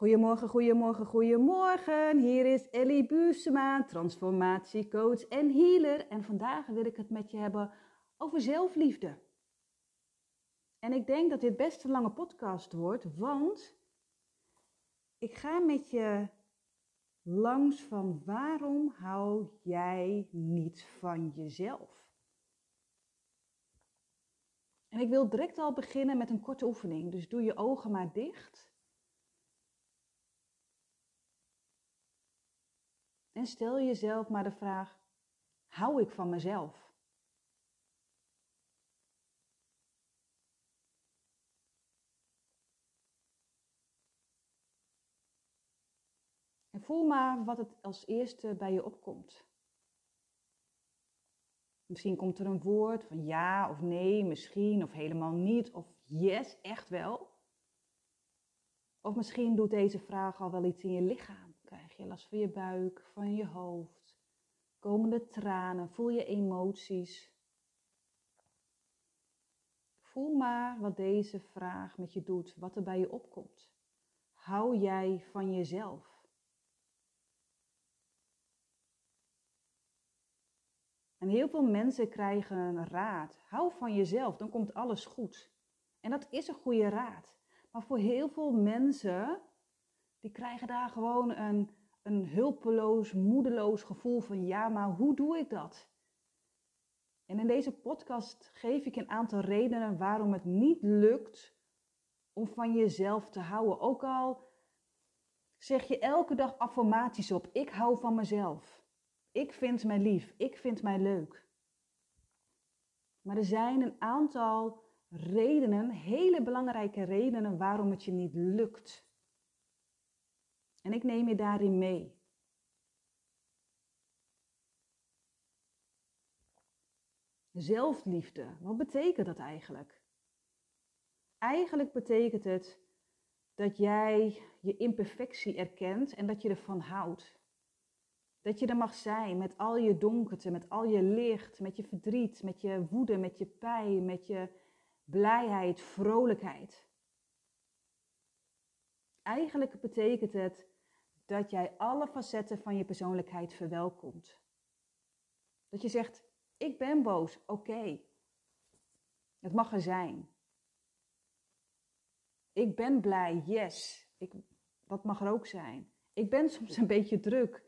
Goedemorgen, goedemorgen, goedemorgen. Hier is Ellie Buusema, transformatiecoach en healer. En vandaag wil ik het met je hebben over zelfliefde. En ik denk dat dit best een lange podcast wordt, want ik ga met je langs van waarom hou jij niet van jezelf? En ik wil direct al beginnen met een korte oefening. Dus doe je ogen maar dicht. En stel jezelf maar de vraag: hou ik van mezelf? En voel maar wat het als eerste bij je opkomt. Misschien komt er een woord van ja of nee, misschien of helemaal niet, of yes, echt wel. Of misschien doet deze vraag al wel iets in je lichaam. Krijg je last van je buik, van je hoofd, komen de tranen, voel je emoties. Voel maar wat deze vraag met je doet, wat er bij je opkomt. Hou jij van jezelf? En heel veel mensen krijgen een raad. Hou van jezelf, dan komt alles goed. En dat is een goede raad. Maar voor heel veel mensen, die krijgen daar gewoon een, een hulpeloos, moedeloos gevoel van ja, maar hoe doe ik dat? En in deze podcast geef ik een aantal redenen waarom het niet lukt om van jezelf te houden. Ook al zeg je elke dag affirmaties op, ik hou van mezelf. Ik vind mij lief, ik vind mij leuk. Maar er zijn een aantal redenen, hele belangrijke redenen waarom het je niet lukt. En ik neem je daarin mee. Zelfliefde, wat betekent dat eigenlijk? Eigenlijk betekent het dat jij je imperfectie erkent en dat je ervan houdt. Dat je er mag zijn met al je donkerte, met al je licht, met je verdriet, met je woede, met je pijn, met je blijheid, vrolijkheid. Eigenlijk betekent het dat jij alle facetten van je persoonlijkheid verwelkomt. Dat je zegt, ik ben boos, oké. Het mag er zijn. Ik ben blij, yes. Ik, dat mag er ook zijn. Ik ben soms een beetje druk.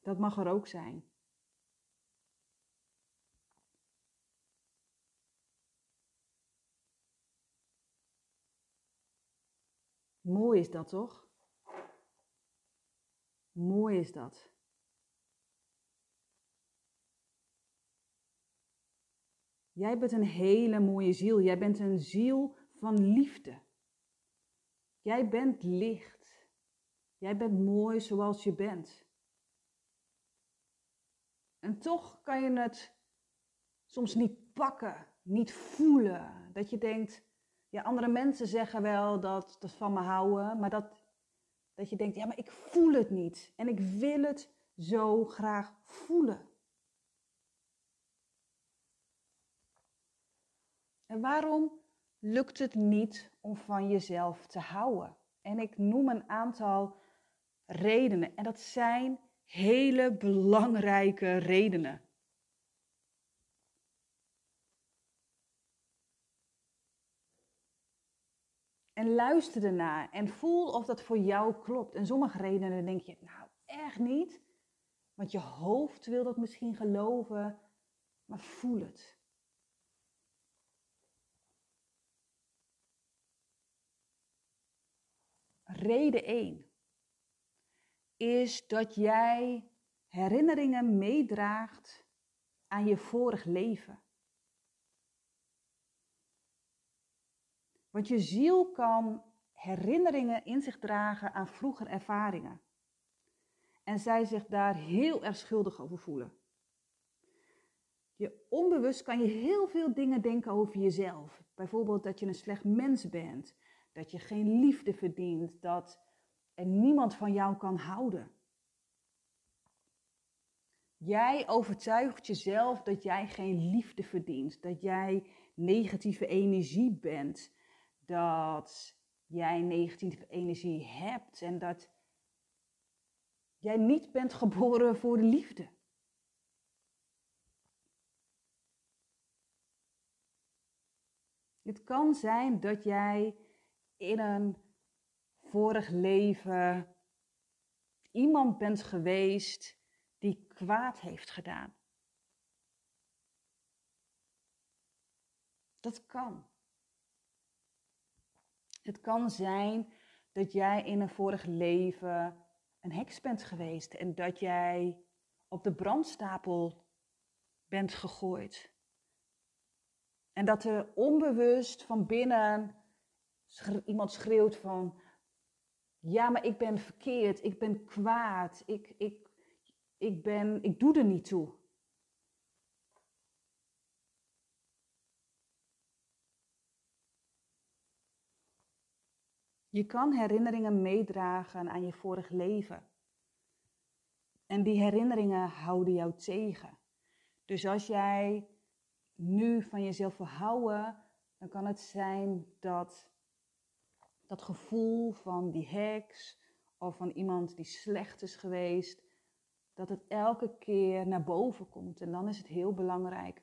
Dat mag er ook zijn. Mooi is dat toch? Mooi is dat. Jij bent een hele mooie ziel. Jij bent een ziel van liefde. Jij bent licht. Jij bent mooi zoals je bent. En toch kan je het soms niet pakken, niet voelen. Dat je denkt, ja, andere mensen zeggen wel dat dat van me houden, maar dat, dat je denkt, ja, maar ik voel het niet. En ik wil het zo graag voelen. En waarom lukt het niet om van jezelf te houden? En ik noem een aantal redenen. En dat zijn hele belangrijke redenen. En luister ernaar en voel of dat voor jou klopt. En sommige redenen denk je, nou echt niet. Want je hoofd wil dat misschien geloven, maar voel het. Reden 1 is dat jij herinneringen meedraagt aan je vorig leven. Want je ziel kan herinneringen in zich dragen aan vroeger ervaringen. En zij zich daar heel erg schuldig over voelen. Je onbewust kan je heel veel dingen denken over jezelf. Bijvoorbeeld dat je een slecht mens bent, dat je geen liefde verdient, dat en niemand van jou kan houden. Jij overtuigt jezelf dat jij geen liefde verdient, dat jij negatieve energie bent, dat jij negatieve energie hebt en dat jij niet bent geboren voor de liefde. Het kan zijn dat jij in een vorig leven iemand bent geweest die kwaad heeft gedaan. Dat kan. Het kan zijn dat jij in een vorig leven een heks bent geweest en dat jij op de brandstapel bent gegooid. En dat er onbewust van binnen iemand schreeuwt van, ja, maar ik ben verkeerd, ik ben kwaad, ik, ik, ik, ben, ik doe er niet toe. Je kan herinneringen meedragen aan je vorig leven. En die herinneringen houden jou tegen. Dus als jij nu van jezelf wil houden, dan kan het zijn dat dat gevoel van die heks of van iemand die slecht is geweest, dat het elke keer naar boven komt. En dan is het heel belangrijk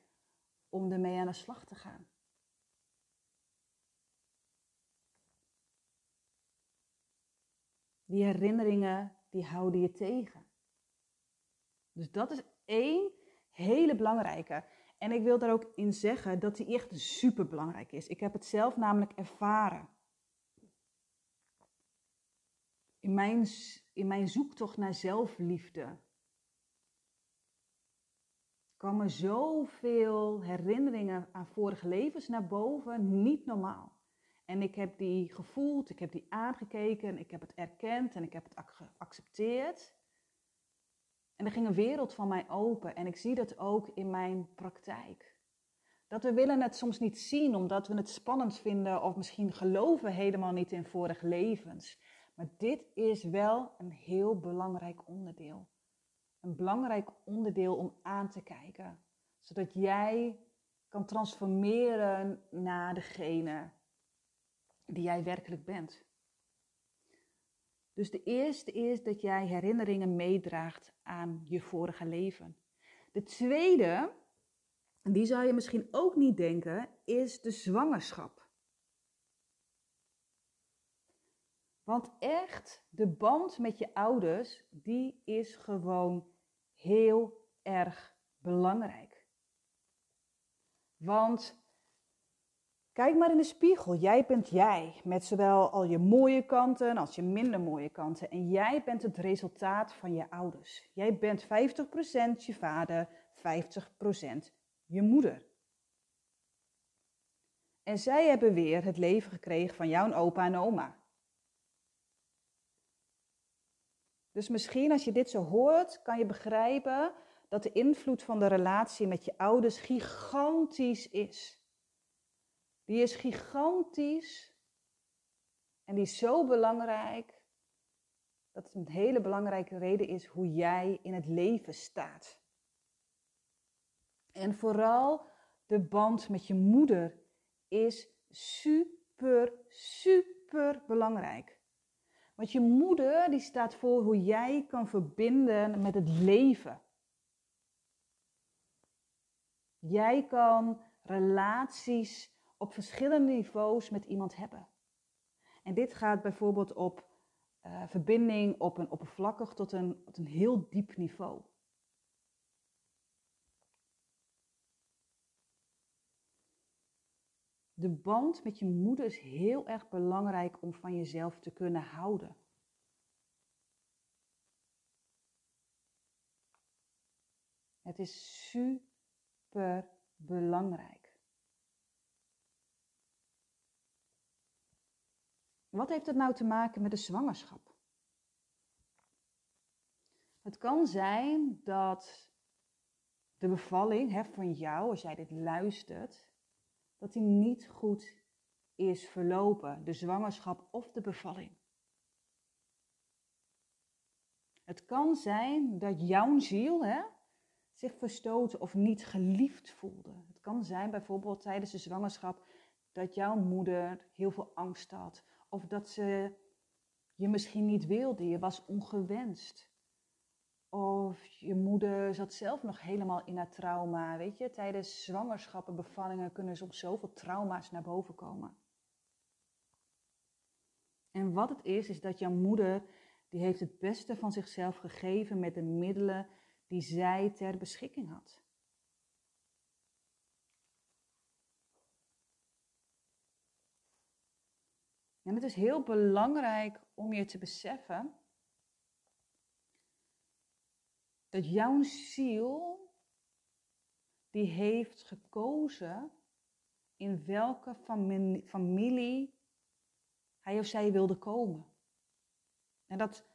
om ermee aan de slag te gaan. Die herinneringen, die houden je tegen. Dus dat is één hele belangrijke. En ik wil daar ook in zeggen dat die echt super belangrijk is. Ik heb het zelf namelijk ervaren. In mijn, in mijn zoektocht naar zelfliefde komen zoveel herinneringen aan vorige levens naar boven, niet normaal. En ik heb die gevoeld, ik heb die aangekeken, ik heb het erkend en ik heb het geaccepteerd. En er ging een wereld van mij open en ik zie dat ook in mijn praktijk. Dat we willen het soms niet zien omdat we het spannend vinden of misschien geloven helemaal niet in vorige levens. Maar dit is wel een heel belangrijk onderdeel. Een belangrijk onderdeel om aan te kijken, zodat jij kan transformeren naar degene die jij werkelijk bent. Dus de eerste is dat jij herinneringen meedraagt aan je vorige leven. De tweede, en die zou je misschien ook niet denken, is de zwangerschap. Want echt, de band met je ouders, die is gewoon heel erg belangrijk. Want kijk maar in de spiegel. Jij bent jij, met zowel al je mooie kanten als je minder mooie kanten. En jij bent het resultaat van je ouders. Jij bent 50% je vader, 50% je moeder. En zij hebben weer het leven gekregen van jouw opa en oma. Dus misschien als je dit zo hoort, kan je begrijpen dat de invloed van de relatie met je ouders gigantisch is. Die is gigantisch en die is zo belangrijk dat het een hele belangrijke reden is hoe jij in het leven staat. En vooral de band met je moeder is super, super belangrijk. Want je moeder die staat voor hoe jij kan verbinden met het leven. Jij kan relaties op verschillende niveaus met iemand hebben. En dit gaat bijvoorbeeld op uh, verbinding op een oppervlakkig tot een, tot een heel diep niveau. De band met je moeder is heel erg belangrijk om van jezelf te kunnen houden. Het is super belangrijk. Wat heeft het nou te maken met de zwangerschap? Het kan zijn dat de bevalling hè, van jou, als jij dit luistert, dat die niet goed is verlopen, de zwangerschap of de bevalling. Het kan zijn dat jouw ziel hè, zich verstoten of niet geliefd voelde. Het kan zijn bijvoorbeeld tijdens de zwangerschap dat jouw moeder heel veel angst had Of dat ze je misschien niet wilde, je was ongewenst. Of je moeder zat zelf nog helemaal in haar trauma. Weet je, tijdens zwangerschappen, bevallingen kunnen soms zoveel trauma's naar boven komen. En wat het is, is dat jouw moeder, die heeft het beste van zichzelf gegeven met de middelen die zij ter beschikking had. En het is heel belangrijk om je te beseffen dat jouw ziel, die heeft gekozen in welke familie hij of zij wilde komen. En dat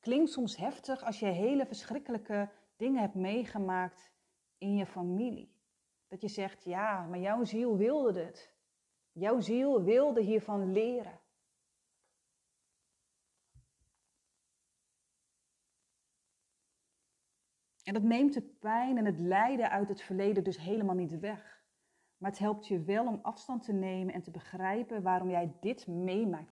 klinkt soms heftig als je hele verschrikkelijke dingen hebt meegemaakt in je familie. Dat je zegt, ja, maar jouw ziel wilde het. Jouw ziel wilde hiervan leren. En dat neemt de pijn en het lijden uit het verleden dus helemaal niet weg. Maar het helpt je wel om afstand te nemen en te begrijpen waarom jij dit meemaakt.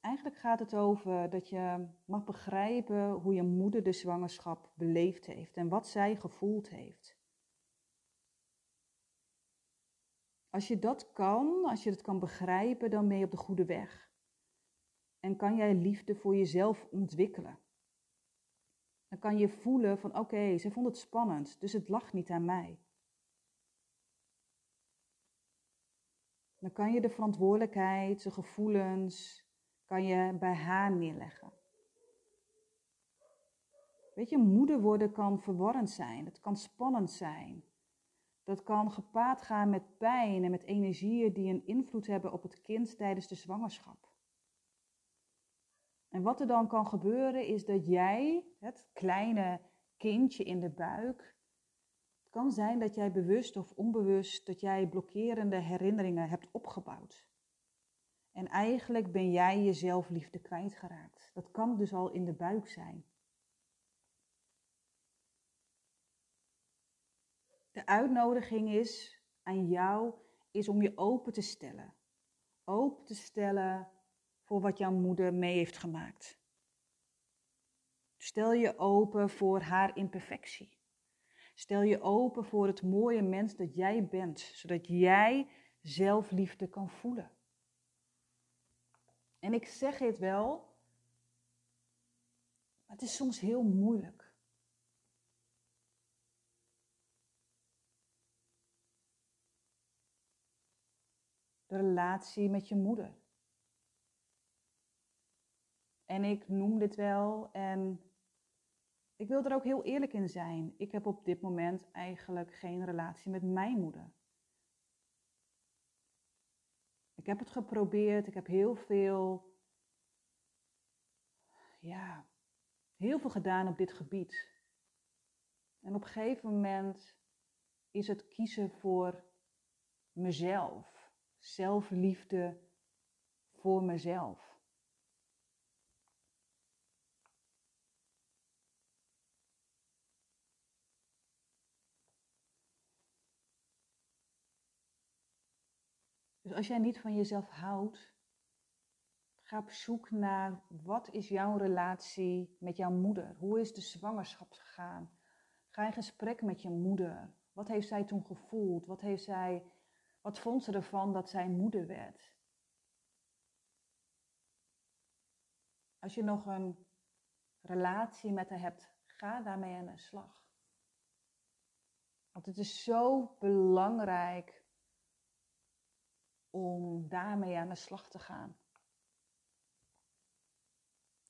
Eigenlijk gaat het over dat je mag begrijpen hoe je moeder de zwangerschap beleefd heeft en wat zij gevoeld heeft. Als je dat kan, als je dat kan begrijpen, dan ben je op de goede weg. En kan jij liefde voor jezelf ontwikkelen. Dan kan je voelen van oké, ze vond het spannend, dus het lag niet aan mij. Dan kan je de verantwoordelijkheid, de gevoelens, kan je bij haar neerleggen. Weet je, moeder worden kan verwarrend zijn, het kan spannend zijn. Dat kan gepaard gaan met pijn en met energieën die een invloed hebben op het kind tijdens de zwangerschap. En wat er dan kan gebeuren is dat jij, het kleine kindje in de buik, het kan zijn dat jij bewust of onbewust dat jij blokkerende herinneringen hebt opgebouwd. En eigenlijk ben jij je zelfliefde kwijtgeraakt. Dat kan dus al in de buik zijn. De uitnodiging is aan jou is om je open te stellen. Open te stellen voor wat jouw moeder mee heeft gemaakt. Stel je open voor haar imperfectie. Stel je open voor het mooie mens dat jij bent, zodat jij zelfliefde kan voelen. En ik zeg het wel, het is soms heel moeilijk. De relatie met je moeder. En ik noem dit wel en ik wil er ook heel eerlijk in zijn. Ik heb op dit moment eigenlijk geen relatie met mijn moeder. Ik heb het geprobeerd, ik heb heel veel, ja, heel veel gedaan op dit gebied. En op een gegeven moment is het kiezen voor mezelf, zelfliefde voor mezelf. Dus als jij niet van jezelf houdt, ga op zoek naar wat is jouw relatie met jouw moeder? Hoe is de zwangerschap gegaan? Ga in gesprek met je moeder. Wat heeft zij toen gevoeld? Wat, heeft zij, wat vond ze ervan dat zij moeder werd? Als je nog een relatie met haar hebt, ga daarmee aan de slag. Want het is zo belangrijk om daarmee aan de slag te gaan.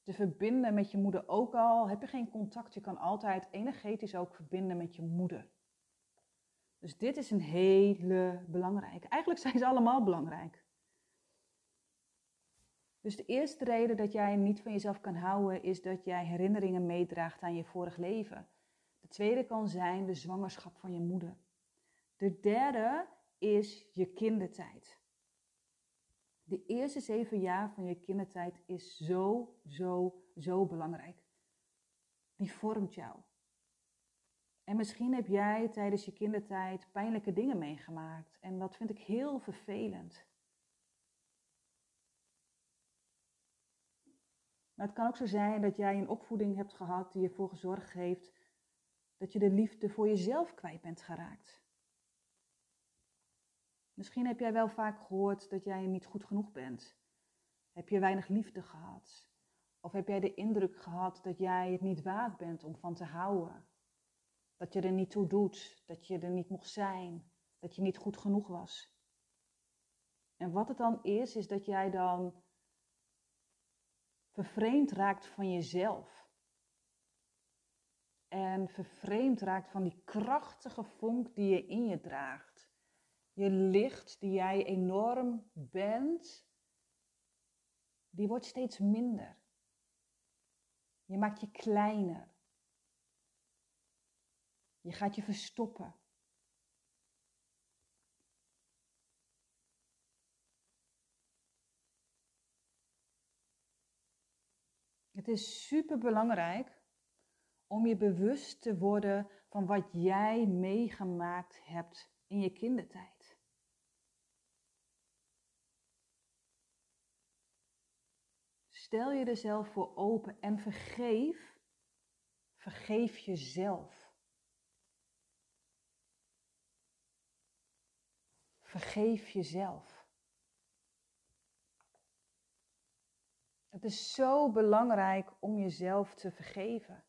Te verbinden met je moeder ook al. Heb je geen contact, je kan altijd energetisch ook verbinden met je moeder. Dus dit is een hele belangrijke. Eigenlijk zijn ze allemaal belangrijk. Dus de eerste reden dat jij niet van jezelf kan houden is dat jij herinneringen meedraagt aan je vorig leven. De tweede kan zijn de zwangerschap van je moeder. De derde is je kindertijd de eerste zeven jaar van je kindertijd is zo, zo, zo belangrijk. Die vormt jou. En misschien heb jij tijdens je kindertijd pijnlijke dingen meegemaakt. En dat vind ik heel vervelend. Maar het kan ook zo zijn dat jij een opvoeding hebt gehad die ervoor gezorgd heeft dat je de liefde voor jezelf kwijt bent geraakt. Misschien heb jij wel vaak gehoord dat jij niet goed genoeg bent. Heb je weinig liefde gehad? Of heb jij de indruk gehad dat jij het niet waard bent om van te houden? Dat je er niet toe doet, dat je er niet mocht zijn, dat je niet goed genoeg was. En wat het dan is, is dat jij dan vervreemd raakt van jezelf. En vervreemd raakt van die krachtige vonk die je in je draagt. Je licht die jij enorm bent, die wordt steeds minder. Je maakt je kleiner. Je gaat je verstoppen. Het is super belangrijk om je bewust te worden van wat jij meegemaakt hebt in je kindertijd. Stel je er zelf voor open en vergeef. Vergeef jezelf. Vergeef jezelf. Het is zo belangrijk om jezelf te vergeven.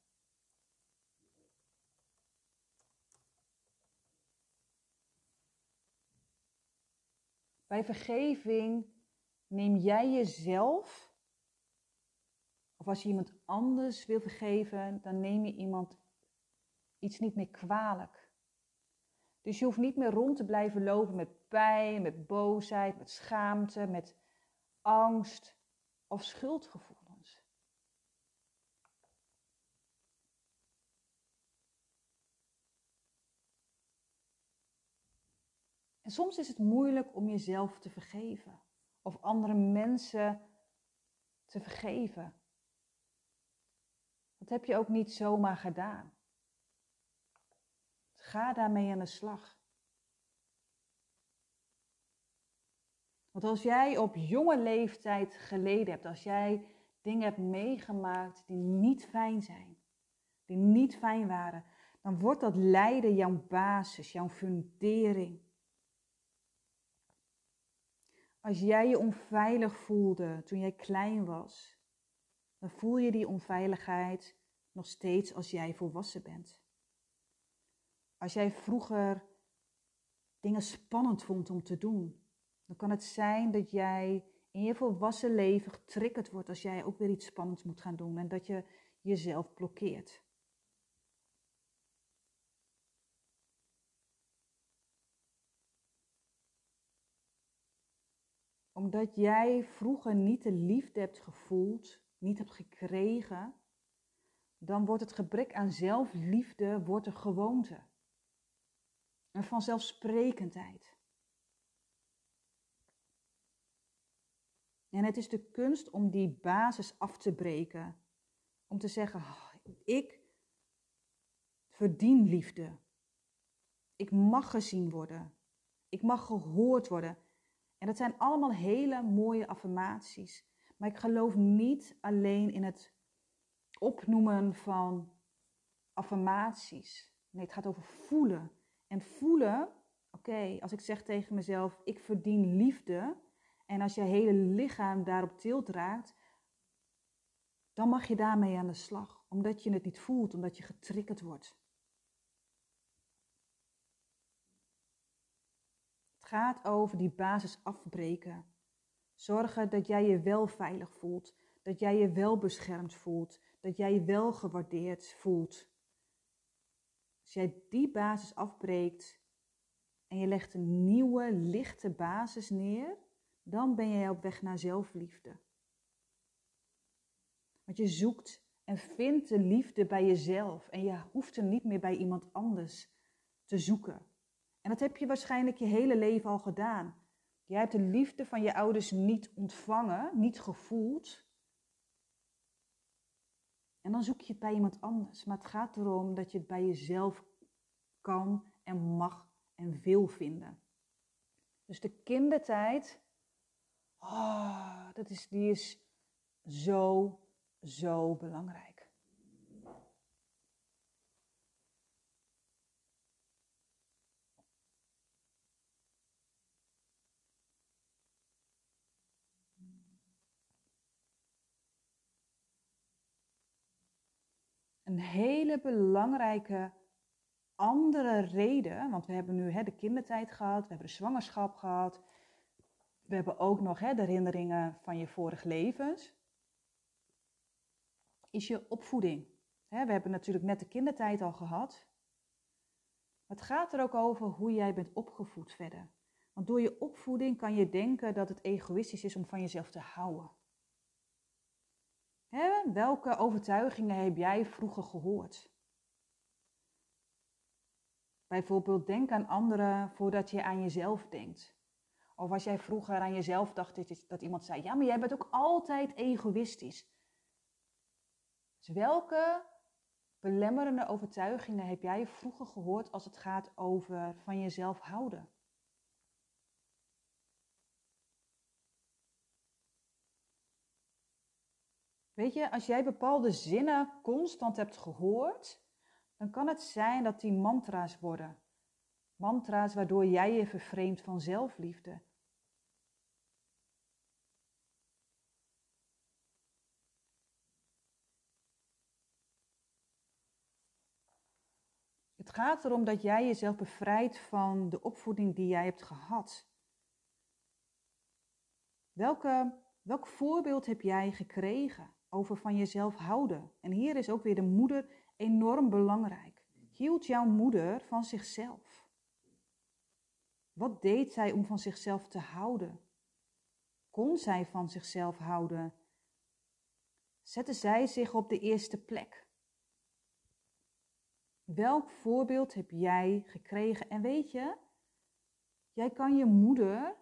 Bij vergeving neem jij jezelf, of als je iemand anders wil vergeven, dan neem je iemand iets niet meer kwalijk. Dus je hoeft niet meer rond te blijven lopen met pijn, met boosheid, met schaamte, met angst of schuldgevoelens. En soms is het moeilijk om jezelf te vergeven of andere mensen te vergeven. Heb je ook niet zomaar gedaan. Ga daarmee aan de slag. Want als jij op jonge leeftijd geleden hebt, als jij dingen hebt meegemaakt die niet fijn zijn, die niet fijn waren, dan wordt dat lijden jouw basis, jouw fundering. Als jij je onveilig voelde toen jij klein was, dan voel je die onveiligheid nog steeds als jij volwassen bent. Als jij vroeger dingen spannend vond om te doen, dan kan het zijn dat jij in je volwassen leven getriggerd wordt als jij ook weer iets spannends moet gaan doen en dat je jezelf blokkeert. Omdat jij vroeger niet de liefde hebt gevoeld, niet hebt gekregen, dan wordt het gebrek aan zelfliefde wordt een gewoonte. Een vanzelfsprekendheid. En het is de kunst om die basis af te breken. Om te zeggen, oh, ik verdien liefde. Ik mag gezien worden. Ik mag gehoord worden. En dat zijn allemaal hele mooie affirmaties. Maar ik geloof niet alleen in het opnoemen van affirmaties. Nee, het gaat over voelen. En voelen, oké, als ik zeg tegen mezelf, ik verdien liefde, en als je hele lichaam daarop tilt raakt, dan mag je daarmee aan de slag. Omdat je het niet voelt, omdat je getriggerd wordt. Het gaat over die basis afbreken. Zorgen dat jij je wel veilig voelt. Dat jij je wel beschermd voelt. Dat jij je wel gewaardeerd voelt. Als jij die basis afbreekt en je legt een nieuwe, lichte basis neer, dan ben jij op weg naar zelfliefde. Want je zoekt en vindt de liefde bij jezelf en je hoeft hem niet meer bij iemand anders te zoeken. En dat heb je waarschijnlijk je hele leven al gedaan. Jij hebt de liefde van je ouders niet ontvangen, niet gevoeld. En dan zoek je het bij iemand anders. Maar het gaat erom dat je het bij jezelf kan en mag en wil vinden. Dus de kindertijd Oh, dat is, die is zo zo belangrijk. Een hele belangrijke andere reden, want we hebben nu hè, de kindertijd gehad, we hebben de zwangerschap gehad, we hebben ook nog hè, de herinneringen van je vorige levens, is je opvoeding. Hè, we hebben natuurlijk net de kindertijd al gehad. Het gaat er ook over hoe jij bent opgevoed verder. Want door je opvoeding kan je denken dat het egoïstisch is om van jezelf te houden. Welke overtuigingen heb jij vroeger gehoord? Bijvoorbeeld denk aan anderen voordat je aan jezelf denkt. Of als jij vroeger aan jezelf dacht dat iemand zei, ja, maar jij bent ook altijd egoïstisch. Dus welke belemmerende overtuigingen heb jij vroeger gehoord als het gaat over van jezelf houden? Weet je, als jij bepaalde zinnen constant hebt gehoord, dan kan het zijn dat die mantra's worden. Mantra's waardoor jij je vervreemdt van zelfliefde. Het gaat erom dat jij jezelf bevrijdt van de opvoeding die jij hebt gehad. Welke, welk voorbeeld heb jij gekregen over van jezelf houden? En hier is ook weer de moeder enorm belangrijk. Hield jouw moeder van zichzelf? Wat deed zij om van zichzelf te houden? Kon zij van zichzelf houden? Zette zij zich op de eerste plek? Welk voorbeeld heb jij gekregen? En weet je, jij kan je moeder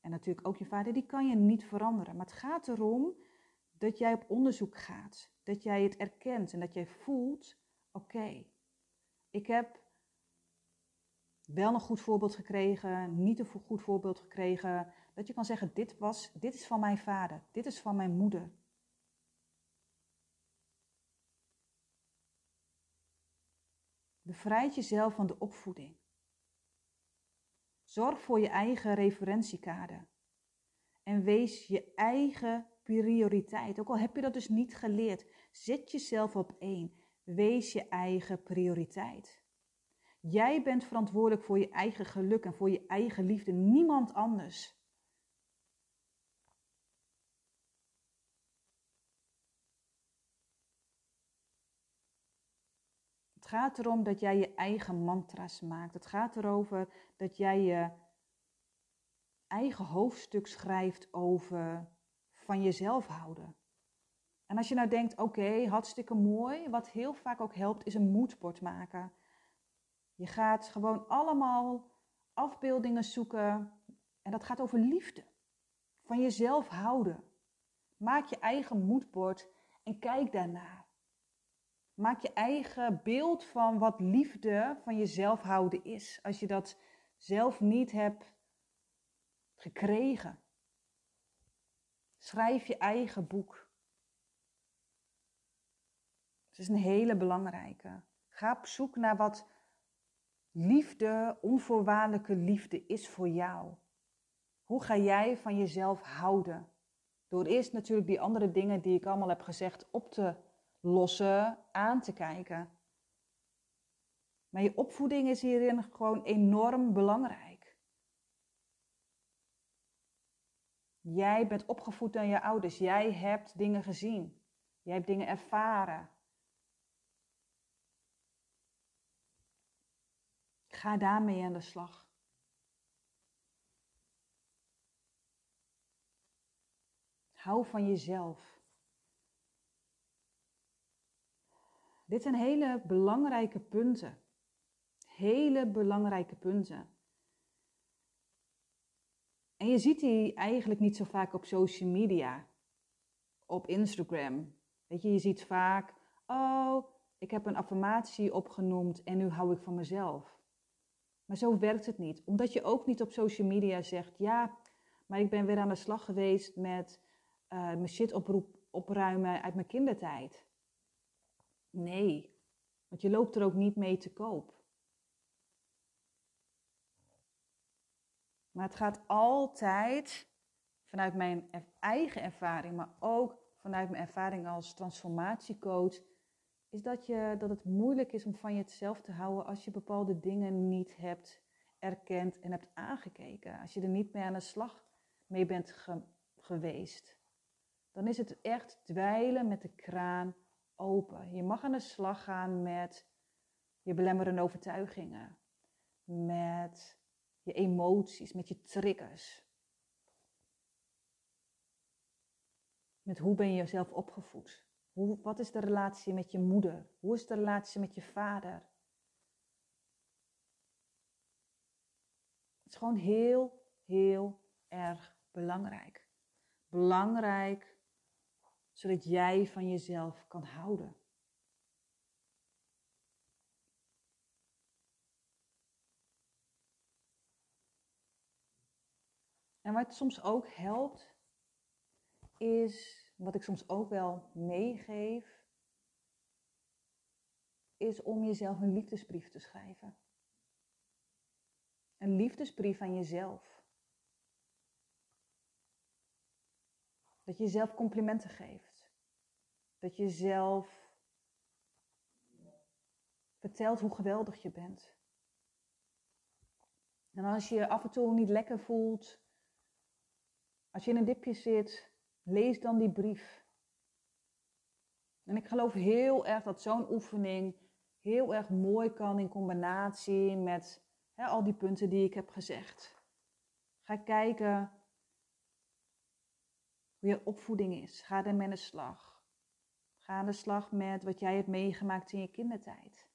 en natuurlijk ook je vader, die kan je niet veranderen. Maar het gaat erom dat jij op onderzoek gaat, dat jij het erkent en dat jij voelt: oké, ik heb wel een goed voorbeeld gekregen, niet een goed voorbeeld gekregen. Dat je kan zeggen: dit, was, dit is van mijn vader, dit is van mijn moeder. Bevrijd jezelf van de opvoeding. Zorg voor je eigen referentiekader. En wees je eigen prioriteit. Ook al heb je dat dus niet geleerd, zet jezelf op één. Wees je eigen prioriteit. Jij bent verantwoordelijk voor je eigen geluk en voor je eigen liefde, niemand anders. Het gaat erom dat jij je eigen mantra's maakt. Het gaat erover dat jij je eigen hoofdstuk schrijft over van jezelf houden. En als je nou denkt, oké, hartstikke mooi, wat heel vaak ook helpt, is een moodboard maken. Je gaat gewoon allemaal afbeeldingen zoeken en dat gaat over liefde. Van jezelf houden. Maak je eigen moodboard en kijk daarnaar. Maak je eigen beeld van wat liefde van jezelf houden is. Als je dat zelf niet hebt gekregen. Schrijf je eigen boek. Het is een hele belangrijke. Ga op zoek naar wat liefde, onvoorwaardelijke liefde is voor jou. Hoe ga jij van jezelf houden? Door eerst natuurlijk die andere dingen die ik allemaal heb gezegd op te lossen, aan te kijken. Maar je opvoeding is hierin gewoon enorm belangrijk. Jij bent opgevoed door je ouders. Jij hebt dingen gezien. Jij hebt dingen ervaren. Ga daarmee aan de slag. Hou van jezelf. Dit zijn hele belangrijke punten. Hele belangrijke punten. En je ziet die eigenlijk niet zo vaak op social media, op Instagram. Weet je, je ziet vaak, oh, ik heb een affirmatie opgenoemd en nu hou ik van mezelf. Maar zo werkt het niet, omdat je ook niet op social media zegt, ja, maar ik ben weer aan de slag geweest met uh, mijn shit opruimen uit mijn kindertijd. Nee, want je loopt er ook niet mee te koop. Maar het gaat altijd vanuit mijn eigen ervaring, maar ook vanuit mijn ervaring als transformatiecoach, is dat, je, dat het moeilijk is om van jezelf te houden als je bepaalde dingen niet hebt erkend en hebt aangekeken. Als je er niet mee aan de slag mee bent geweest. Dan is het echt dweilen met de kraan open. Je mag aan de slag gaan met je belemmerende overtuigingen, met je emoties, met je triggers. Met hoe ben je jezelf opgevoed? Hoe, wat is de relatie met je moeder? Hoe is de relatie met je vader? Het is gewoon heel, heel erg belangrijk. Belangrijk zodat jij van jezelf kan houden. En wat soms ook helpt, is, wat ik soms ook wel meegeef, is om jezelf een liefdesbrief te schrijven. Een liefdesbrief aan jezelf. Dat je jezelf complimenten geeft. Dat je jezelf vertelt hoe geweldig je bent. En als je je af en toe niet lekker voelt, als je in een dipje zit, lees dan die brief. En ik geloof heel erg dat zo'n oefening heel erg mooi kan in combinatie met hè, al die punten die ik heb gezegd. Ga kijken hoe je opvoeding is. Ga ermee aan de slag. Ga aan de slag met wat jij hebt meegemaakt in je kindertijd.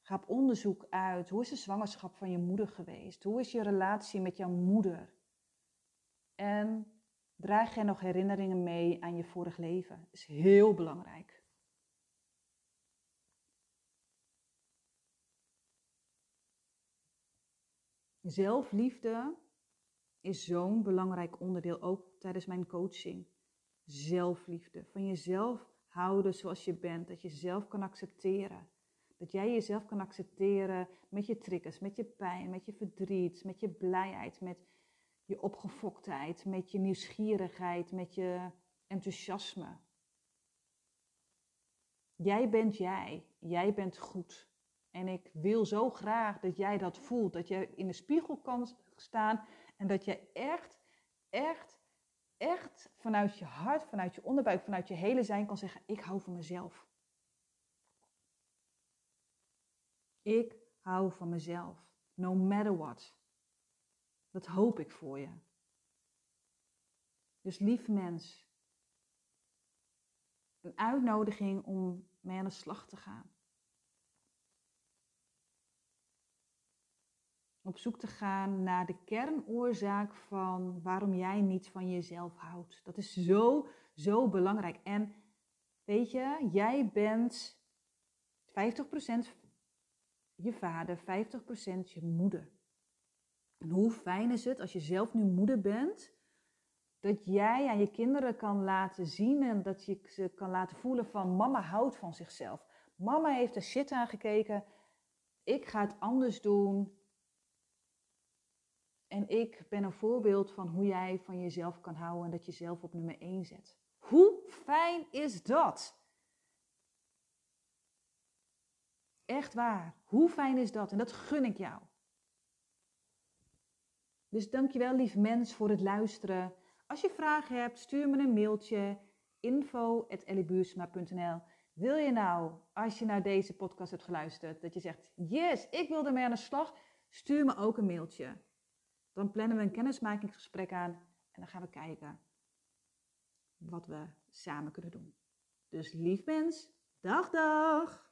Ga op onderzoek uit. Hoe is de zwangerschap van je moeder geweest? Hoe is je relatie met jouw moeder? En draag jij nog herinneringen mee aan je vorig leven? Dat is heel belangrijk. Zelfliefde is zo'n belangrijk onderdeel, ook tijdens mijn coaching. Zelfliefde. Van jezelf houden zoals je bent. Dat je jezelf kan accepteren. Dat jij jezelf kan accepteren met je triggers, met je pijn, met je verdriet, met je blijheid, met je opgefoktheid, met je nieuwsgierigheid, met je enthousiasme. Jij bent jij. Jij bent goed. En ik wil zo graag dat jij dat voelt. Dat je in de spiegel kan staan en dat je echt, echt, echt vanuit je hart, vanuit je onderbuik, vanuit je hele zijn kan zeggen: Ik hou van mezelf. Ik hou van mezelf. No matter what. Dat hoop ik voor je. Dus lief mens, een uitnodiging om mee aan de slag te gaan. Op zoek te gaan naar de kernoorzaak van waarom jij niet van jezelf houdt. Dat is zo, zo belangrijk. En weet je, jij bent 50% je vader, 50% je moeder. En hoe fijn is het als je zelf nu moeder bent, dat jij aan je kinderen kan laten zien en dat je ze kan laten voelen van mama houdt van zichzelf. Mama heeft er shit aan gekeken. Ik ga het anders doen. En ik ben een voorbeeld van hoe jij van jezelf kan houden en dat je zelf op nummer 1 zet. Hoe fijn is dat? Echt waar. Hoe fijn is dat? En dat gun ik jou. Dus dankjewel lief mens voor het luisteren. Als je vragen hebt, stuur me een mailtje info.elliebuursma.nl Wil je nou, als je naar deze podcast hebt geluisterd, dat je zegt, yes, ik wil ermee aan de slag, stuur me ook een mailtje. Dan plannen we een kennismakingsgesprek aan en dan gaan we kijken wat we samen kunnen doen. Dus lief mens, dag dag!